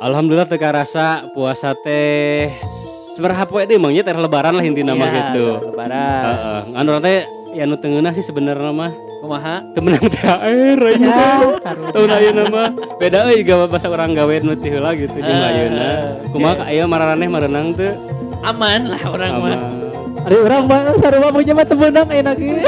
Alhamdulillah teka rasa puasa teh seberapa poe deh emangnya teh lebaran lah inti nama Iya, gitu. Lebaran. Heeh. Anu teh ya nu tengeuna sih sebenarnya mah Kumaha? temenang THR aja. Ya. Tahun ayeuna mah beda euy gawe bahasa orang gawe nu ti heula gitu jeung Eh, ayeuna. Kumaha aya maraneh marenang teu? Aman lah orang mah. Ada orang mah sarua punya mah temenang enak ieu.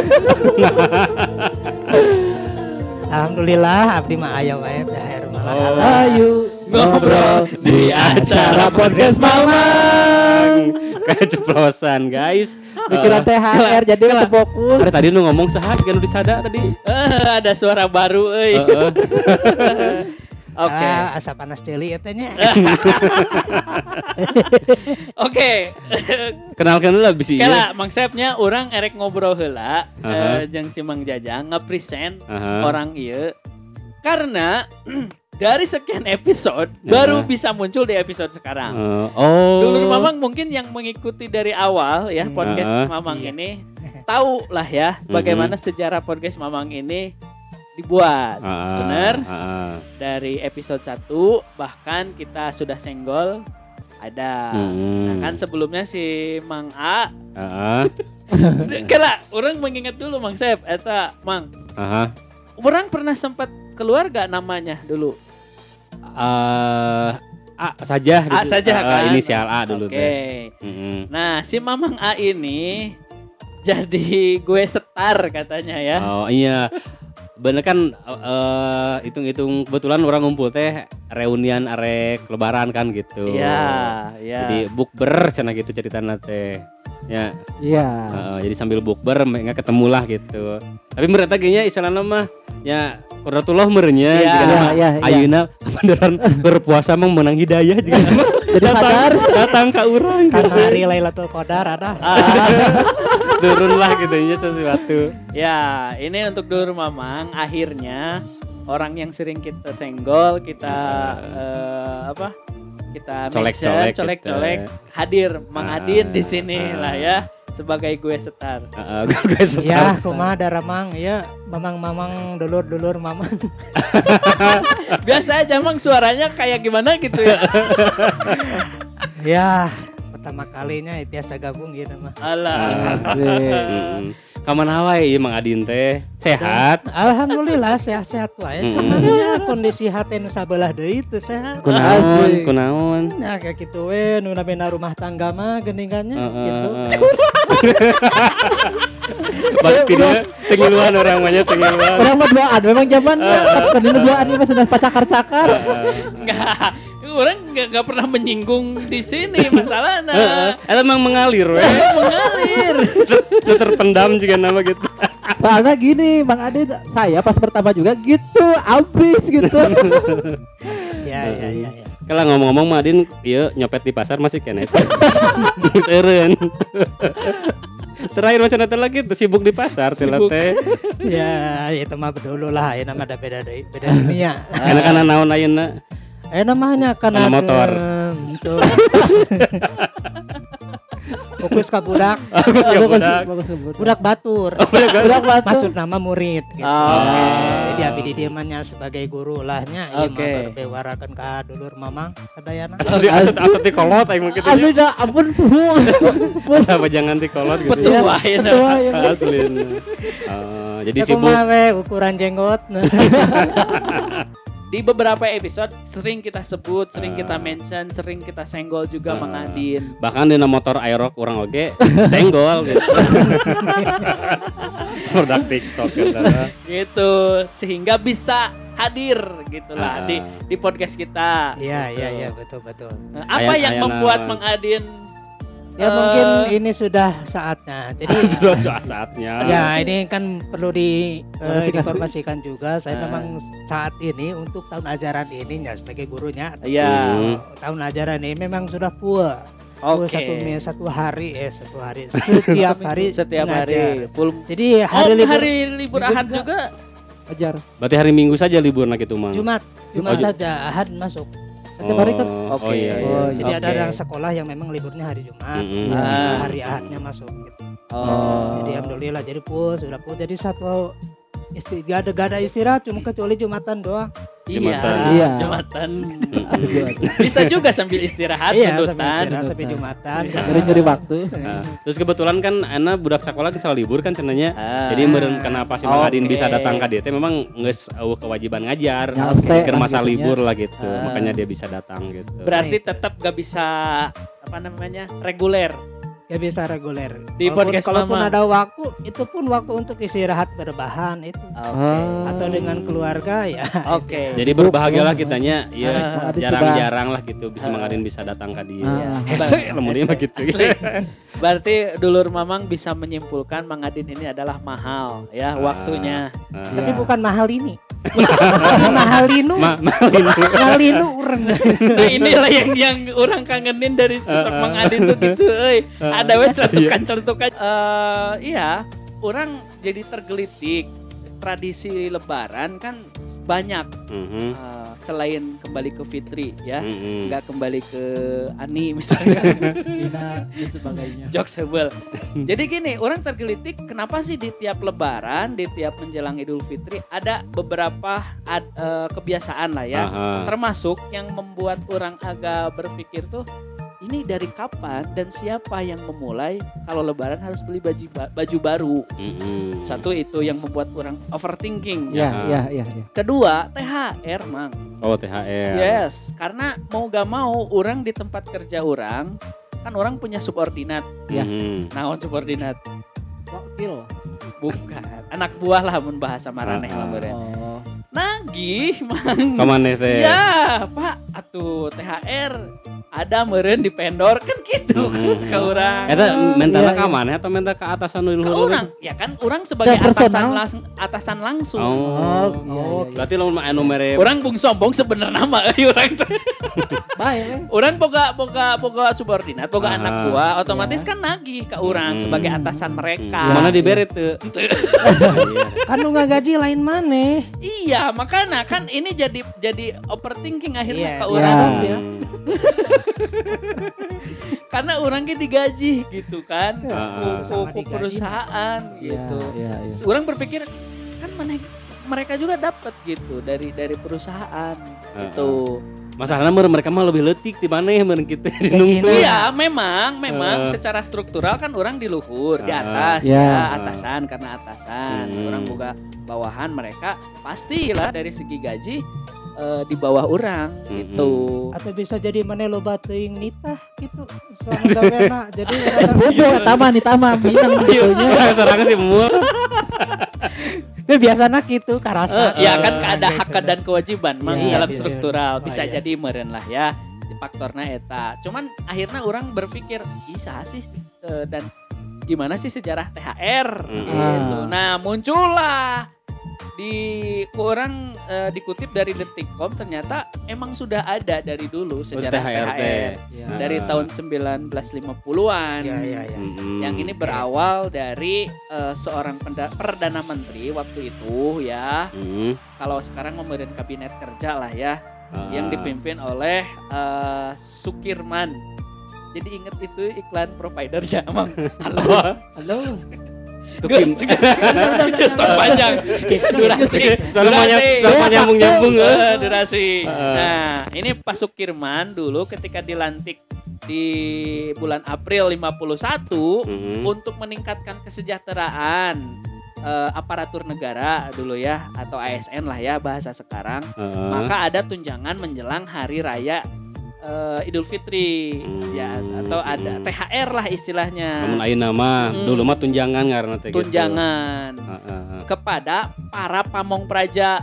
Alhamdulillah abdi mah aya wae THR malah Oh. ayu Ngobrol di acara podcast Mamang. Keceplosan guys. Pikiran THR jadi Lah. fokus. Ada tadi nu ngomong saha kan nu disada tadi. Eh, ada suara baru euy. Heeh. Oke. Ah, asa panas ceuli eta nya. Oke. Kenalkan dulu bisi ieu. Kala Mang Sepnya orang erek ngobrol heula Aha. eh, jeung si Mang Jajang nge-present Aha. orang ieu karena dari sekian episode baru Aha. bisa muncul di episode sekarang. Eh, oh. Dulur Mamang mungkin yang mengikuti dari awal ya Hmm. podcast Aha. Mamang Iya. ini tahu lah ya bagaimana sejarah podcast Mamang ini dibuat. Heeh. Bener? Heeh. Dari episode 1 bahkan kita sudah senggol ada. Hmm. Nah kan sebelumnya si Mang A Heeh. Kira orang mengingat dulu Mang Sep eta Mang Aha. orang pernah sempat keluar gak namanya dulu Eh, A saja A saja Eh, kan inisial A dulu Oke teh. Mm-mm. Nah si Mamang A ini jadi gue setar katanya ya Oh iya. Bener kan eh hitung-hitung kebetulan orang ngumpul teh reunian arek lebaran kan gitu. Iya iya Jadi bukber cenah gitu ceritanya teh. Ya, Iya. heeh, jadi sambil bukber nggak ketemu lah gitu. Tapi mereka kayaknya istilahnya mah ya Qudratullah merenya Iya. nama Iya, iya, iya. Ayeuna beneran berpuasa mah menang hidayah juga Jadi sadar datang ke urang kan gitu. hari Lailatul Qadar ada. turun lah gitu nya sesuatu. Ya ini untuk dulur Mamang akhirnya orang yang sering kita senggol kita eh, apa kita mention, Colek-colek colek-colek gitu. hadir Mang Ah, Adin di sini ah. lah ya sebagai gue setar. Heeh, gue suka. Ya, kumaha daramang ya mamang-mamang dulur-dulur mamang. Biasa aja Mang suaranya kayak gimana gitu ya. ya, pertama kalinya biasa gabung gitu mah. Alah. Mm-mm. Kaman wae ieu Mang Adin teh? Sehat? Alhamdulillah sehat-sehat wae. Mm. Cuman ya kondisi hati nu sabelah deui teu sehat. Kunaon? Kunaon? Nah kayak gitu we nu namina rumah tangga mah geningannya Heeh, gitu. heeh. Bakti dia tengiluan orang banyak tengiluan. Orang mah duaan memang zamannya kan ini duaan ini mah sudah pacakar-cakar. Enggak. Orang nggak nggak pernah menyinggung di sini masalahnya. Heeh. Eta emang mengalir we. Mengalir. Terpendam juga nama gitu. Soalnya gini Bang Ade saya pas pertama juga gitu abis gitu. ya ya ya ya. Kalau ngomong-ngomong Mang Adin ieu nyopet di pasar masih kene. Seureun. Terakhir macam eta lagi sibuk di pasar Sibuk. teh. Ya itu mah dulu lah ya nama ada beda beda dunia. Enak-enak naon ayeuna? Eh namanya kan motor. Fokus ke budak. Fokus ke budak. Fokus ke budak. Budak batur. budak batur. Maksud nama murid gitu. Oke. Jadi abdi di diamannya sebagai guru lahnya ieu Oke. mah berbewarakeun ka dulur mamang sadayana. Asli asli asli ti kolot aing mah kitu. Asli dah ampun semua. Sama jangan ti kolot gitu. Petua ya. Betul ya. Asli. Eh, jadi Ya sibuk. kumaha ukuran jenggot. Di beberapa episode sering kita sebut, sering kita mention, sering kita senggol juga Ah. Mang Adin. bahkan di motor aerok orang oge senggol gitu produk TikTok gitu Gitu sehingga bisa hadir gitulah Ah. di di podcast kita. Iya iya iya betul betul. Nah, Apa Ayat- yang ayat membuat naon? Ya Eh, mungkin ini sudah saatnya. Jadi sudah saat saatnya ya ini kan perlu di eh, Klarifikasi. informasikan juga. Saya Ah. memang saat ini untuk tahun ajaran ini ya sebagai gurunya ya Hmm. tahun ajaran ini memang sudah full. Oke satu mi- satu hari eh satu hari setiap hari setiap mengajar. hari full Jadi Oh, hari libur hari libur libur Ahad juga. juga. Ajar. berarti hari Minggu saja libur nak itu mang Jumat Jumat Oh, saja Ahad masuk. Setiap hari kan oh, Oke. oh iya, iya. Oh, Jadi ada Oke. yang sekolah yang memang liburnya hari Jumat, ya, Ah. hari Ahadnya masuk. Gitu. Oh. Jadi alhamdulillah jadi full sudah full. Jadi satu isti gak ada gak ada istirahat cuma kecuali Jumatan doang. Jumatan. Iya. Jumatan. Bisa juga sambil istirahat Iya, sampai nudutan. istirahat, sampai Jumatan. Iya. Nyuri nyuri waktu. Nah, terus kebetulan kan Ana budak sekolah bisa libur kan cenanya. Ah. Jadi meren kenapa si Adin Oke. bisa datang ke dia teh memang geus eueuh kewajiban ngajar. Lah masa libur lah gitu. Ah. Makanya dia bisa datang gitu. Berarti tetap gak bisa apa namanya reguler Ya bisa reguler. Di Walaupun- podcast Kalaupun Mama. ada waktu, itu pun waktu untuk istirahat berbahan itu. Oke. Oh. Atau dengan keluarga ya. Oke. Jadi berbahagialah kitanya ya jarang-jarang lah gitu bisa Ah. Mang Adin bisa datang ke dia. Ah. Hese gitu. Asli. Berarti dulur Mamang bisa menyimpulkan Mang Adin ini adalah mahal ya Ah. waktunya. Ah. Tapi bukan mahal ini. mahal linu. Ma malin mahal linu urang. Nah inilah yang yang orang kangenin dari sosok. Mang Adin tuh gitu, euy. Ah. Ada we celutukan-celutukan. Eh iya, orang jadi tergelitik. Tradisi lebaran kan banyak Mhm. eh, selain kembali ke Fitri ya. Mhm. nggak kembali ke Ani misalnya Dina dan sebagainya. jokes sebel. Jadi gini, orang tergelitik kenapa sih di tiap lebaran, di tiap menjelang Idul Fitri ada beberapa ad- eh, kebiasaan lah ya. Aha. Termasuk yang membuat orang agak berpikir tuh ini dari kapan dan siapa yang memulai kalau lebaran harus beli baju ba- baju baru. Mhm. Satu itu yang membuat orang overthinking. Ya, Ah. ya, ya, ya. Kedua, THR, Mang. Oh THR. Yes, karena mau gak mau orang di tempat kerja orang kan orang punya subordinat. Ya. Mhm. Naon subordinat? Wakil. Bukan. Anak buah lah mun bahasa maraneh Ah, ah. Oh. Nagih, Mang. Kamane teh? Ya, Pak, atuh THR ada meureun di pendor kan gitu Mhm. ke urang. Eta mentalnya Iya, ka iya. mana atau mental ke atasan Ke dulu? urang, ya kan orang sebagai atasan langsung atasan langsung. Oh. Oh, iya, iya, iya. Berarti lo anu mere Orang bung sombong sebenarnya nama euy urang teh. Baik. Orang boga boga boga subordinat, boga Ah. anak buah, otomatis kan nagih ke orang Hmm. sebagai atasan mereka. Mana diberi tuh? Kan nu gaji lain maneh. Iya, makanya kan ini jadi jadi overthinking akhirnya Iya, ke iya. orang. Box ya. Karena orang ki digaji gitu kan. Digaji. perusahaan Iya, gitu. iya, iya. Orang berpikir kan mana mereka juga dapat gitu dari dari perusahaan Ah. gitu. Masalahnya mereka mah lebih letik di mana ya kita di. Iya, memang memang Eh. secara struktural kan orang di luhur, di Ah. atas Ya. ya, atasan karena atasan. Hmm. Orang boga bawahan mereka pastilah dari segi gaji eh, di bawah orang Hmm. gitu. Atau bisa jadi maneh loba teuing nitah gitu. Selama gaweana jadi Es bobo eta mah nita mah minang gitu nya. Serang si Mul. Ya biasana gitu karasa. Eh, ya kan ada hak dan kewajiban mang Iya, dalam bisa. struktural Oh, bisa iya. jadi meren lah ya di faktornya eta. Cuman akhirnya orang berpikir bisa sih dan gimana sih sejarah THR Mm. gitu. Ah. Nah muncullah di kurang eh, dikutip dari Detikcom ternyata emang sudah ada dari dulu sejarah THR THR. Iya. dari Ah. tahun 1950-an. Iya iya iya. Mhm. Yang ini berawal dari eh, seorang perdana menteri waktu itu ya. Mhm. Kalau sekarang pemerintahan kabinet kerja lah ya, Ah. yang dipimpin oleh eh, Sukirman. Jadi inget itu iklan provider ya, Emang. Halo. Halo. Gus, gus, stop panjang. Durasi. Durasi. soalnya nyambung-nyambung eh. Eh, durasi. Heeh. Nah, ini Pak Sukirman dulu ketika dilantik di bulan April 51 Mhm. untuk meningkatkan kesejahteraan eh, aparatur negara dulu ya atau ASN lah ya bahasa sekarang Heeh. maka ada tunjangan menjelang hari raya eh, Idul Fitri Hmm. ya atau ada THR lah istilahnya Namun ayeuna mah Mm. dulu mah tunjangan karena teh gitu. tunjangan Heeh. kepada para pamong praja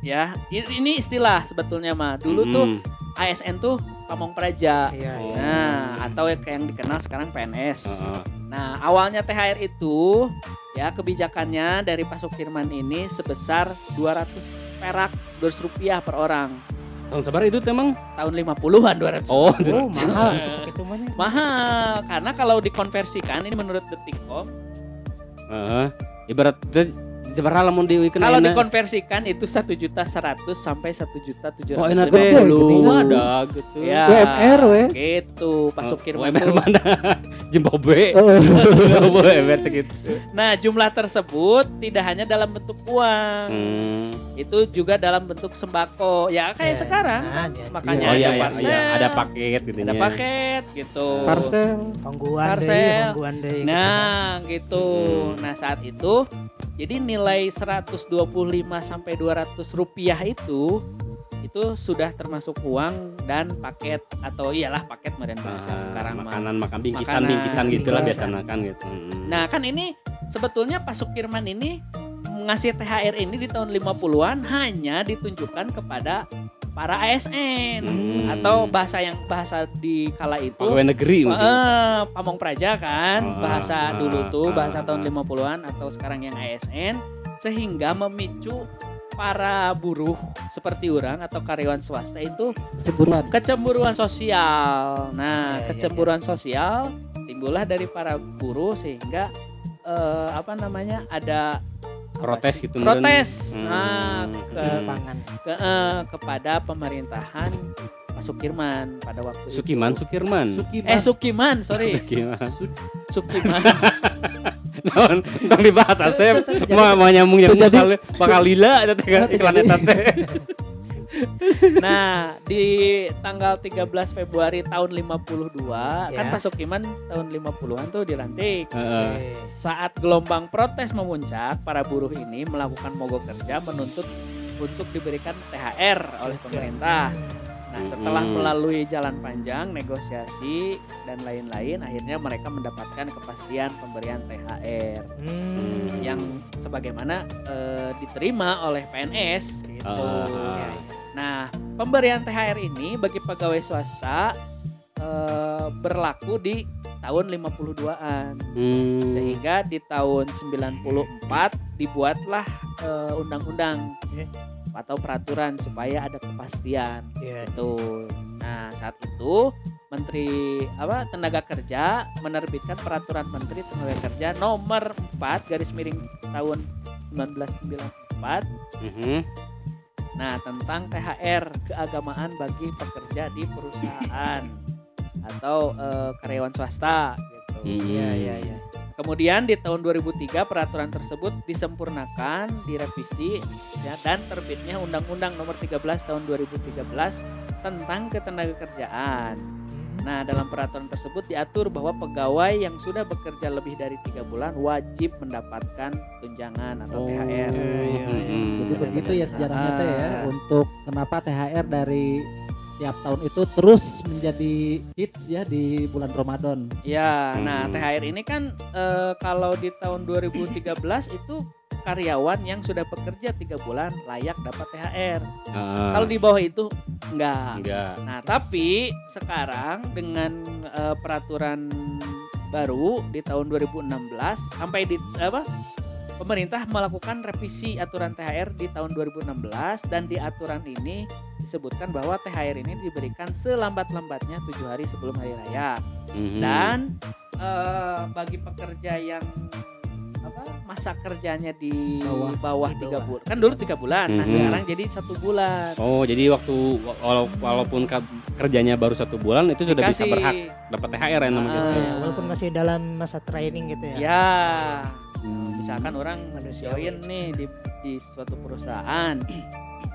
ya ini istilah sebetulnya mah dulu tuh Mhm. ASN tuh pamong praja Iya iya. nah atau yang yang dikenal sekarang PNS Heeh. Nah, awalnya THR itu ya kebijakannya dari Pak Sukirman ini sebesar 200 perak 200 rupiah per orang. Tahun sabar itu emang? Tahun 50-an 200. Oh, Oh, mahal tuh sakitu mah nya. mahal karena kalau dikonversikan ini menurut Detikcom Heeh. Ibarat teh Seberapa lamun diuikeun Kalau dikonversikan itu satu juta seratus sampai satu juta tujuh Oh, ratus enak lima puluh. Wadah gitu. Ya. UMR we. Gitu, Pak Oh, Mantu. mana? Jembobe. Oh. UMR segitu. Nah, jumlah tersebut tidak hanya dalam bentuk uang, Hmm. itu juga dalam bentuk sembako. Ya kayak Ya, sekarang. nah, ya, Makanya Oh ada iya, iya, parcel, iya, ada paket gitu ada paket gitu. Parcel. Pangguan Parcel. pangguan deui gitu. Nah, gitu. Hmm. Nah, saat itu jadi nilai 125 sampai 200 rupiah itu itu sudah termasuk uang dan paket atau iyalah paket meren bahasa sekarang makanan makan bingkisan Makanan, bingkisan gitu lah bingkisan. biasa kan gitu. Hmm. Nah, kan ini sebetulnya Pak Sukirman ini ngasih THR ini di tahun 50-an hanya ditunjukkan kepada para ASN Hmm. atau bahasa yang bahasa di kala itu pegawai negeri mungkin. Eh, pamong praja kan Ah, bahasa ah, dulu tuh ah, bahasa tahun ah. 50-an atau sekarang yang ASN sehingga memicu para buruh seperti orang atau karyawan swasta itu Cemburuan. kecemburuan sosial. Nah, Ya, ya, kecemburuan sosial timbullah dari para buruh sehingga eh, apa namanya ada Protes gitu. Protes. Hmm. Nah, ke, Hmm. Pangan. ke- eh, kepada pemerintahan Pak Sukirman pada waktu itu. Sukiman Sukirman. Eh Sukiman, sorry. Sukiman. Sukiman. Naon tong dibahas asep mau mau nyambung nyambung bakal bakal lila eta teh nah, di tanggal 13 Februari tahun 52 kan Ya. Pak Sukiman tahun 50-an tuh dilantik. Heeh. Oke. Saat gelombang protes memuncak, para buruh ini melakukan mogok kerja menuntut untuk diberikan THR oleh pemerintah. Nah, setelah Hmm. melalui jalan panjang, negosiasi dan lain-lain, akhirnya mereka mendapatkan kepastian pemberian THR Hmm. yang sebagaimana eh, diterima oleh PNS gitu. Nah, pemberian THR ini bagi pegawai swasta eh, berlaku di tahun 52-an. Hmm. Sehingga di tahun 94 dibuatlah eh, undang-undang Oke. atau peraturan supaya ada kepastian Iya. itu. Nah, saat itu Menteri apa Tenaga Kerja menerbitkan peraturan Menteri Tenaga Kerja nomor 4 garis miring tahun 1994 Mhm. Nah, tentang THR keagamaan bagi pekerja di perusahaan atau eh, karyawan swasta gitu. Hmm. Iya, iya, iya. Kemudian di tahun 2003 peraturan tersebut disempurnakan, direvisi ya, dan terbitnya Undang-Undang Nomor 13 Tahun 2013 tentang ketenagakerjaan. Nah, dalam peraturan tersebut diatur bahwa pegawai yang sudah bekerja lebih dari tiga bulan wajib mendapatkan tunjangan atau Oh. THR. iya, Mhm. iya. Jadi begitu ya sejarahnya teh ya Ah. untuk kenapa THR dari tiap tahun itu terus menjadi hits ya di bulan Ramadan. Ya, nah Hmm. THR ini kan eh, kalau di tahun 2013 itu karyawan yang sudah bekerja tiga bulan layak dapat THR. Heeh. Kalau di bawah itu enggak. enggak. Nah, tapi sekarang dengan eh, peraturan baru di tahun 2016 sampai di apa? Pemerintah melakukan revisi aturan THR di tahun 2016 dan di aturan ini disebutkan bahwa THR ini diberikan selambat-lambatnya tujuh hari sebelum hari raya Mhm. dan eh, bagi pekerja yang apa masa kerjanya di Bawah. bawah, Di tiga bulan kan dulu tiga bulan nah Mhm. sekarang jadi satu bulan Oh, jadi waktu walau- walaupun kerjanya baru satu bulan itu sudah bisa Dikasih. berhak dapat THR ya namanya. Ah. gitu. Ya, walaupun masih dalam masa training gitu ya. ya Hmm. misalkan orang join nih di di suatu perusahaan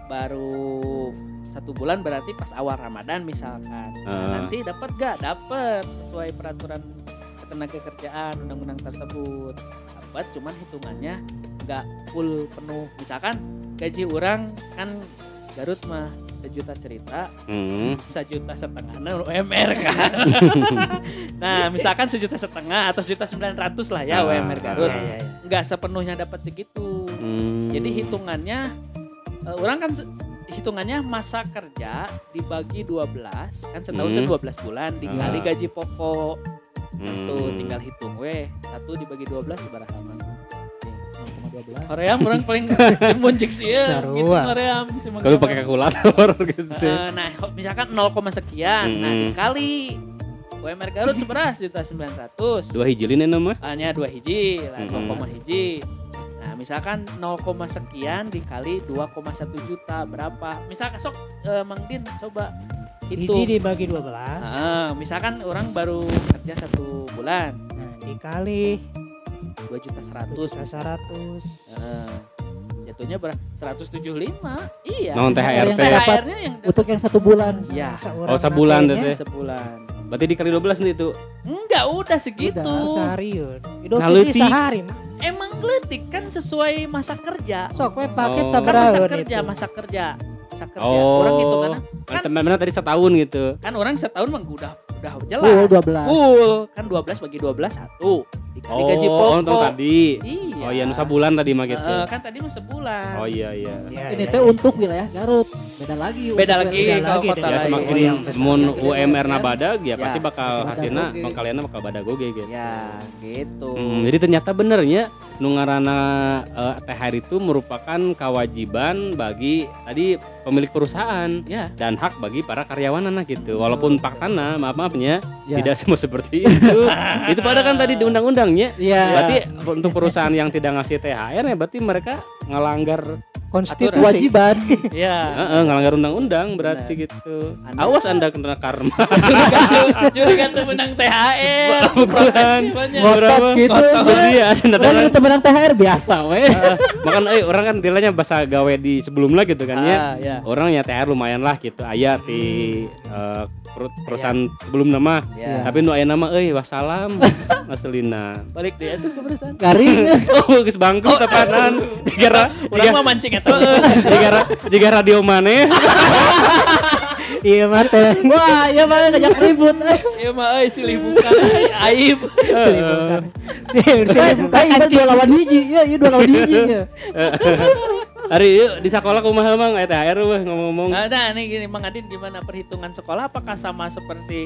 baru satu bulan berarti pas awal Ramadan misalkan Nah, Ah. nanti dapat gak dapat sesuai peraturan tenaga kerjaan undang-undang tersebut dapat cuman hitungannya nggak full penuh misalkan gaji orang kan Garut mah sejuta cerita Hmm. sejuta setengah nah, UMR kan nah misalkan sejuta setengah atau sejuta sembilan ratus lah ya Ah, UMR Garut iya, iya. nggak sepenuhnya dapat segitu Hmm. jadi hitungannya eh, orang kan hitungannya masa kerja dibagi 12 kan setahun Hmm. itu 12 bulan dikali Ah. gaji pokok Hmm. tuh tinggal hitung weh satu dibagi 12 seberapa 0,12. Koream orang paling muncik sih ya gitu Mang Kalau pakai kalkulator gitu. Eh, nah misalkan 0, sekian nah Hmm. dikali UMR Garut seberas juta sembilan ratus Dua hijilin nama. hanya dua hiji lah Hmm. 0, hiji nah misalkan 0, sekian dikali 2,1 juta berapa? Misalkan sok eh, Mang Din coba Hiji hitung. dibagi 12. Ah, misalkan orang baru kerja satu bulan Nah, dikali 2 juta 100 100 100. Heeh. jatuhnya berapa? 175 iya Non THR yang dapat THR-nya yang untuk yang satu bulan. Ya. Oh, sebulan teh. sebulan Berarti dikali 12 nih itu. enggak udah segitu Udah seharian. Idul Nah, Fitri leutik. sehari. mah. emang geletik kan sesuai masa kerja Sok we paket Oh. kan masa kerja itu. masa kerja kerja Oh. orang itu kan Kan teman tadi setahun gitu. kan orang setahun mah udah udah jelas Full 12. Full. kan 12 bagi 12 satu gaji Oh, pokok nonton tadi. iya Oh iya, nusa bulan tadi mah gitu. Heeh, kan tadi mah sebulan Oh iya iya. Ya, Ini ya, teh ya. untuk wilayah Garut. Beda lagi. beda lagi kalau lagi, kota beda Ya lain. semakin Yang besar. mun UMR na badag ya Ya, pasti bakal semakin hasilna badag. mangkalianna bakal badag oge gitu. ya gitu Hmm, jadi ternyata benernya nu ngaranna eh, THR itu merupakan kewajiban bagi tadi pemilik perusahaan ya dan hak bagi para karyawan nah gitu. Walaupun faktana maaf maafnya Ya. tidak semua seperti itu. itu pada kan tadi di Iya. Berarti untuk perusahaan yang tidak ngasih THR ya berarti mereka ngelanggar konstitusi. kewajiban. ya Heeh, ngelanggar undang-undang berarti gitu. Anda- Awas Anda kena karma. curiga tuh menang THR Bukan. Ngotot gitu. Jadi ya sendatang itu menang THR biasa we. makan eh orang kan tilanya bahasa gawe di sebelumnya gitu kan ya. Ah, ya Orang ya THR lumayan lah gitu aya di eh, perut- perusahaan sebelum nama. ya Tapi nu aya nama euy wassalam ngaselina. balik dia tuh ke perusahaan Garing. Oh geus bangkrut tepanan. Digara orang mah mancing eta digara digara radio maneh. Iya mate. Wah, ya mana ngajak ribut. Eh, ya mah euy silih bukan aib Heeh. eh, eh, ibarat dua lawan hiji. Ya, iya dua lawan hiji ya. Hari yuk di sekolah kumaha mang aya THR weh ngomong-ngomong. Nah, nih gini Mang Adin gimana perhitungan sekolah apakah sama seperti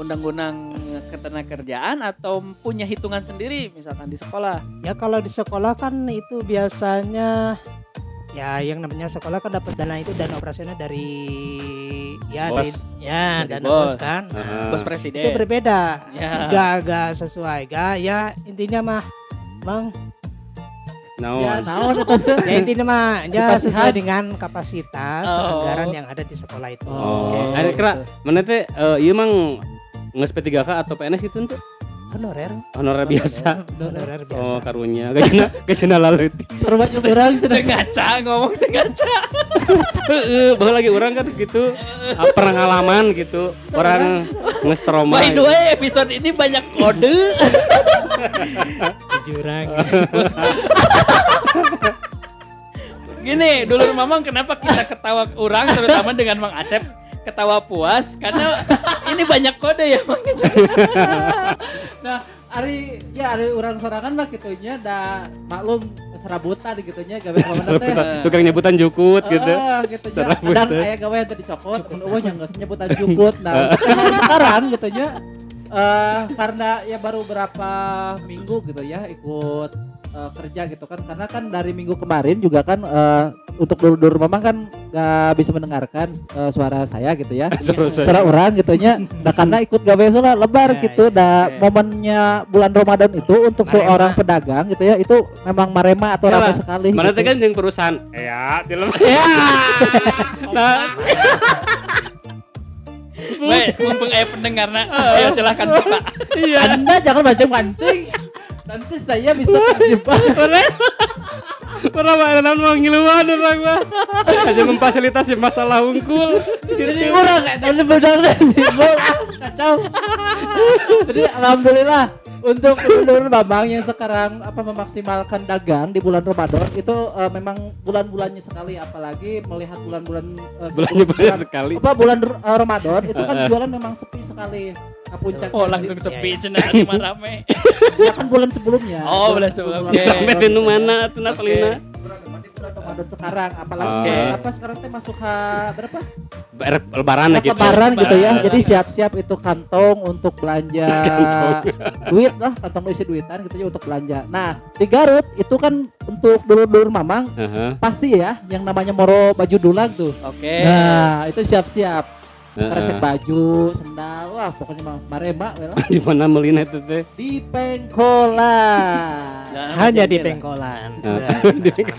undang-undang ketenagakerjaan atau punya hitungan sendiri misalkan di sekolah? Ya kalau di sekolah kan itu biasanya ya yang namanya sekolah kan dapat dana itu dana operasional dari ya Bos. dari ya Dari dana bos. bos kan. Nah. Bos itu presiden. berbeda. Ya. Gak gak sesuai. Gak ya intinya mah Bang, Naon? Ya, naon ya intinya mah ya sesuai dengan kapasitas Oh. anggaran yang ada di sekolah itu. Oh, Oke. ada kira mana teh eh, ieu mang nges P3K atau PNS gitu tuh Honorer, honorer biasa. honorer biasa. Oh, karunya gajana gajana lalut. Seru banget orang sudah. Ngaca ngomong teu ngaca. Heeh, baheula lagi orang kan gitu. ah, Pernah ngalaman gitu. Orang nges trauma. By the way, episode ini banyak kode. jurang. Gini, dulu Mamang kenapa kita ketawa orang terutama dengan Mang Asep ketawa puas karena ini banyak kode ya Mang. Nah, hari ya hari orang sorangan mah gitunya da maklum serabutan gitunya gawe kawan teh. Tukang nyebutan jukut gitu. Ah, gitu nya. Serabutan. Dan aya gawe yang tadi cokot, mun eueuh yang geus nyebutan jukut. Nah, sekarang gitu nya eh karena ya baru berapa minggu gitu ya ikut eh, kerja gitu kan karena kan dari minggu kemarin juga kan eh, untuk dulu-dulu memang kan gak bisa mendengarkan eh, suara saya gitu ya Suara orang gitu nya nah karena ikut gawe heula lebar Ya, gitu ya, da oke. momennya bulan Ramadan itu untuk Marema. seorang pedagang gitu ya itu memang marema atau Ya ramai lah, sekali Mana teh gitu. kan yang perusahaan. Ya, film. ya Nah, Baik, mumpung aya pendengar nah. Ayo silahkan buka. iya. Anda jangan mancing-mancing nanti saya bisa terjebak Pernah mana mau ngiluan orang mah. Hanya memfasilitasi masalah unggul. jadi kurang kayak tahun benar ah, kacau jadi alhamdulillah untuk Nur Bambang yang sekarang apa memaksimalkan dagang di bulan Ramadan itu eh, memang bulan-bulannya sekali apalagi melihat bulan-bulan eh, Bulannya sebelum banyak bulan- sekali. apa bulan eh, Ramadan itu kan jualan memang sepi sekali nah, puncaknya Oh, langsung di- sepi cenah cuma rame. ya kan bulan sebelumnya Oh, bulan sebelumnya. Sampai di nu mana tuh naselina. Bulan Ramadan sekarang apalagi Oke. bulan apa sekarang teh masuk ha berapa Ber- Lebaran Nah, gitu. lebaran gitu ya. Lebaran. Jadi siap-siap itu kantong untuk belanja duit lah, kantong isi duitan gitu ya untuk belanja. Nah, di Garut itu kan untuk dulur-dulur mamang Heeh. pasti ya yang namanya moro baju dulang tuh. Oke. Nah, itu siap-siap. Heeh. baju, sendal, wah pokoknya mah lah. Di mana melina itu teh? Di Pengkolan. Nah, hanya di pengkolan. Nah, Nah,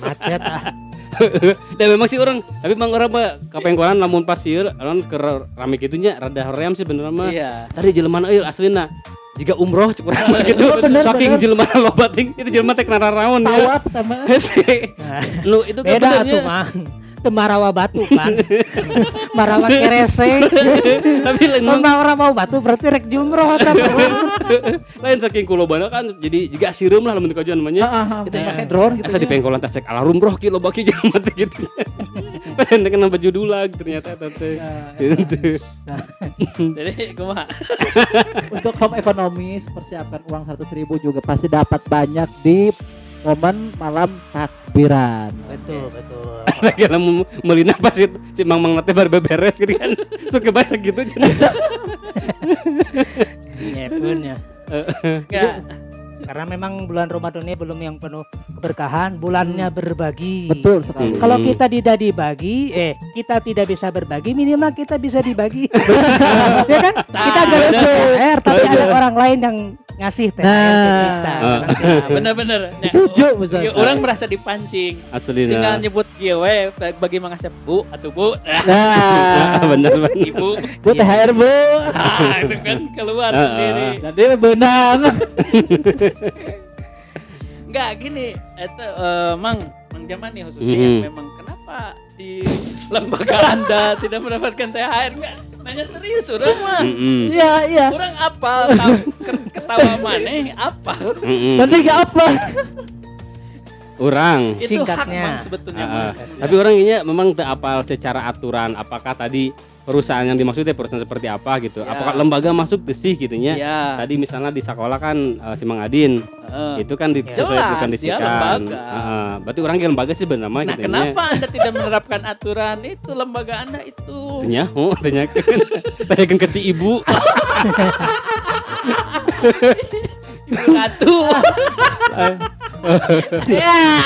macet ah. Dan memang sih orang, tapi memang orang mah kapengkolan lamun pas sieun lamun ke rame rada hoream sih bener mah. Iya. Tadi jelema euy aslina jika umroh cek urang mah gitu. Oh, bener, Saking bener. jelema loba ting itu jelema teh kena raon ya. Tawaf sama. Nu itu kan Beda tuh mah. Itu marawa batu kan. marawa kerese. Tapi lain orang mau batu berarti rek jumroh atau lain saking kulobana kan jadi jika sireum lah di kajian namanya. Ah, ah, Itu pakai ya. drone gitu. Eta di ya. pengkolan tas cek alarm bro ki loba ki jelema teh gitu. Padahal kena baju dulag ternyata eta teh. Nah, Gitu. Jadi kumaha? Untuk home ekonomis persiapkan uang 100.000 ribu juga pasti dapat banyak di momen malam takbiran. Betul, betul. Lagi lamun melina pas itu si Mang Mang teh baru beberes gitu kan. Suka bahasa gitu cenah. Nyepun ya. Enggak. Karena memang bulan Ramadan ini belum yang penuh keberkahan, bulannya berbagi. Betul sekali. Hmm. Kalau kita tidak dibagi, eh kita tidak bisa berbagi, minimal kita bisa dibagi. ya kan? Kita bisa THR, tapi ada orang lain yang ngasih THR ke Nah. kita. Ah. Nah, bener-bener. Ya, Setuju, misalnya. ya, orang merasa dipancing. Tinggal Aslina. nyebut kieu we bagi mangasep bu atau bu nah, Nah, bener bener. ibu. bu THR bu. Nah, itu kan keluar Ah, sendiri. Jadi benang. Enggak gini, itu eh, Mang, Mang Jaman nih khususnya yang memang kenapa di lembaga Anda tidak mendapatkan THR enggak? Nanya serius orang mah. Mm-mm. Iya, iya. Orang apa ketawa maneh apa? Mm-mm. Nanti gak apa? Orang. Itu hak Singkatnya. Sebetulnya. Ah, Mang. Tapi orang ini memang tak apal secara aturan apakah tadi perusahaan yang dimaksudnya perusahaan seperti apa gitu. Ya. Apakah lembaga masuk ke sih gitu. Iya. Tadi misalnya di sekolah kan eh, si Mang Adin Heeh. itu kan di, Ya. sesuai dikondisikan. dia lembaga. Heeh. berarti orang ke lembaga sih benar Nah, gitu nya. kenapa Anda tidak menerapkan aturan itu lembaga Anda itu? Tanya, oh, tanya tanyakan ke si ibu. Ibu ratu. Ya.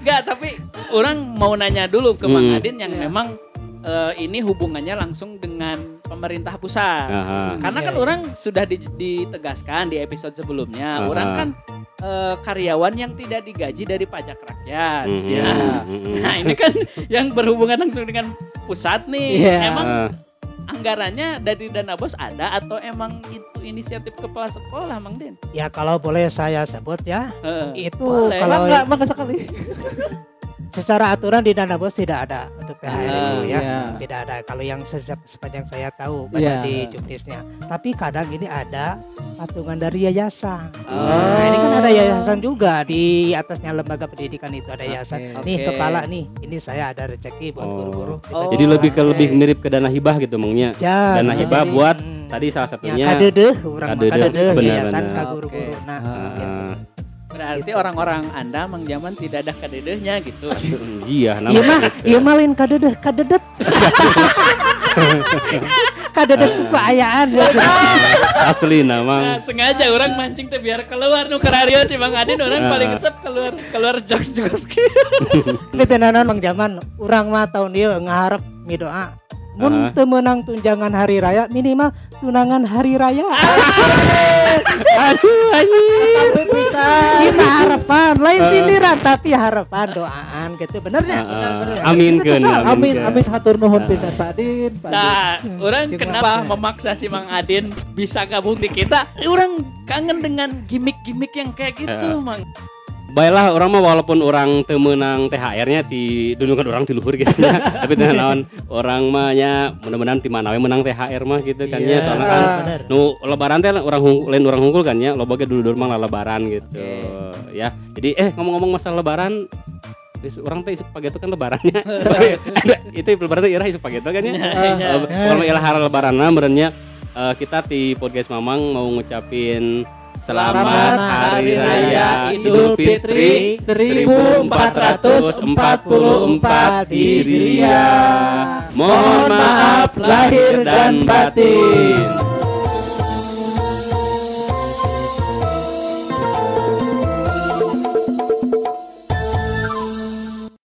Enggak, tapi orang mau nanya dulu ke Mang Hmm. Adin yang Iya. memang eh, ini hubungannya langsung dengan pemerintah pusat. Aha. Karena kan orang sudah di- ditegaskan di episode sebelumnya, Aha. orang kan eh, karyawan yang tidak digaji dari pajak rakyat. Mhm, Ya. mhm. Nah, ini kan yang berhubungan langsung dengan pusat nih. Iya. Emang anggarannya dari dana bos ada atau emang itu inisiatif kepala sekolah, Mang Den? Ya kalau boleh saya sebut ya, Heeh. itu Boleh. kalau Mangga, mangga sekali. secara aturan di dana bos tidak ada untuk THR Ah, itu ya. iya. Tidak ada kalau yang se- sepanjang saya tahu baca Iya. di juknisnya. Tapi kadang ini ada patungan dari yayasan. Oh. Nah, ini kan ada yayasan juga di atasnya lembaga pendidikan itu ada yayasan. Oke. Nih Oke. kepala nih, ini saya ada rezeki buat Oh. guru-guru. Kita Oh. Jadi lebih ke lebih mirip ke dana hibah gitu mangnya. ya, dana hibah jadi. buat Hmm. Tadi salah Ya, satunya kadedeh, orang mah kadedeh, kadedeh, benar, yayasan ka guru-guru. Oke. Nah, Ah. gitu. Ah, Berarti orang-orang Anda Mang Jaman tidak ada kadedehnya gitu. iya, nama Iya mah, gitu. iya mah lain kadedeh, kadedet. kadedet keayaan ya. asli nama. Nah, sengaja orang mancing teh biar keluar nu karario si Bang Adin orang Ah. paling resep keluar keluar jokes jokes Tapi tenanan Mang Jaman, urang mah tahun dia ngarep midoa. Mun teu meunang tunjangan hari raya, minimal tunangan hari raya. Aduh, anjing. Tapi bisa. Kita harapan, lain sindiran tapi harapan doaan gitu benernya. Ah, Bener, bener. amin kesal. Amin, amin hatur nuhun pisan Pak Adin. Pak Adin. Nah, orang Cuma kenapa apa? memaksa si Mang Adin bisa gabung di kita? Orang kangen dengan gimmick-gimmick yang kayak gitu. Mang. Baiklah orang mah walaupun orang teu meunang THR-nya di dulu kan orang di luhur gitu ya. Tapi teh naon orang mah nya mudah-mudahan ti mana menang THR mah gitu kan ya Iya, soalnya kan bener. nu lebaran teh orang hung, lain orang hungkul kan ya loba ge dulu mah lebaran gitu ya. Jadi eh ngomong-ngomong masalah lebaran orang teh isuk pageto kan lebarannya. itu lebaran teh irah isuk pageto kan ya. Iya. Kalau hari lebaran merenya eh, kita di podcast Mamang mau ngucapin Selamat, Selamat Hari Raya Idul Fitri 1444 Hijriah. Mohon maaf lahir dan batin.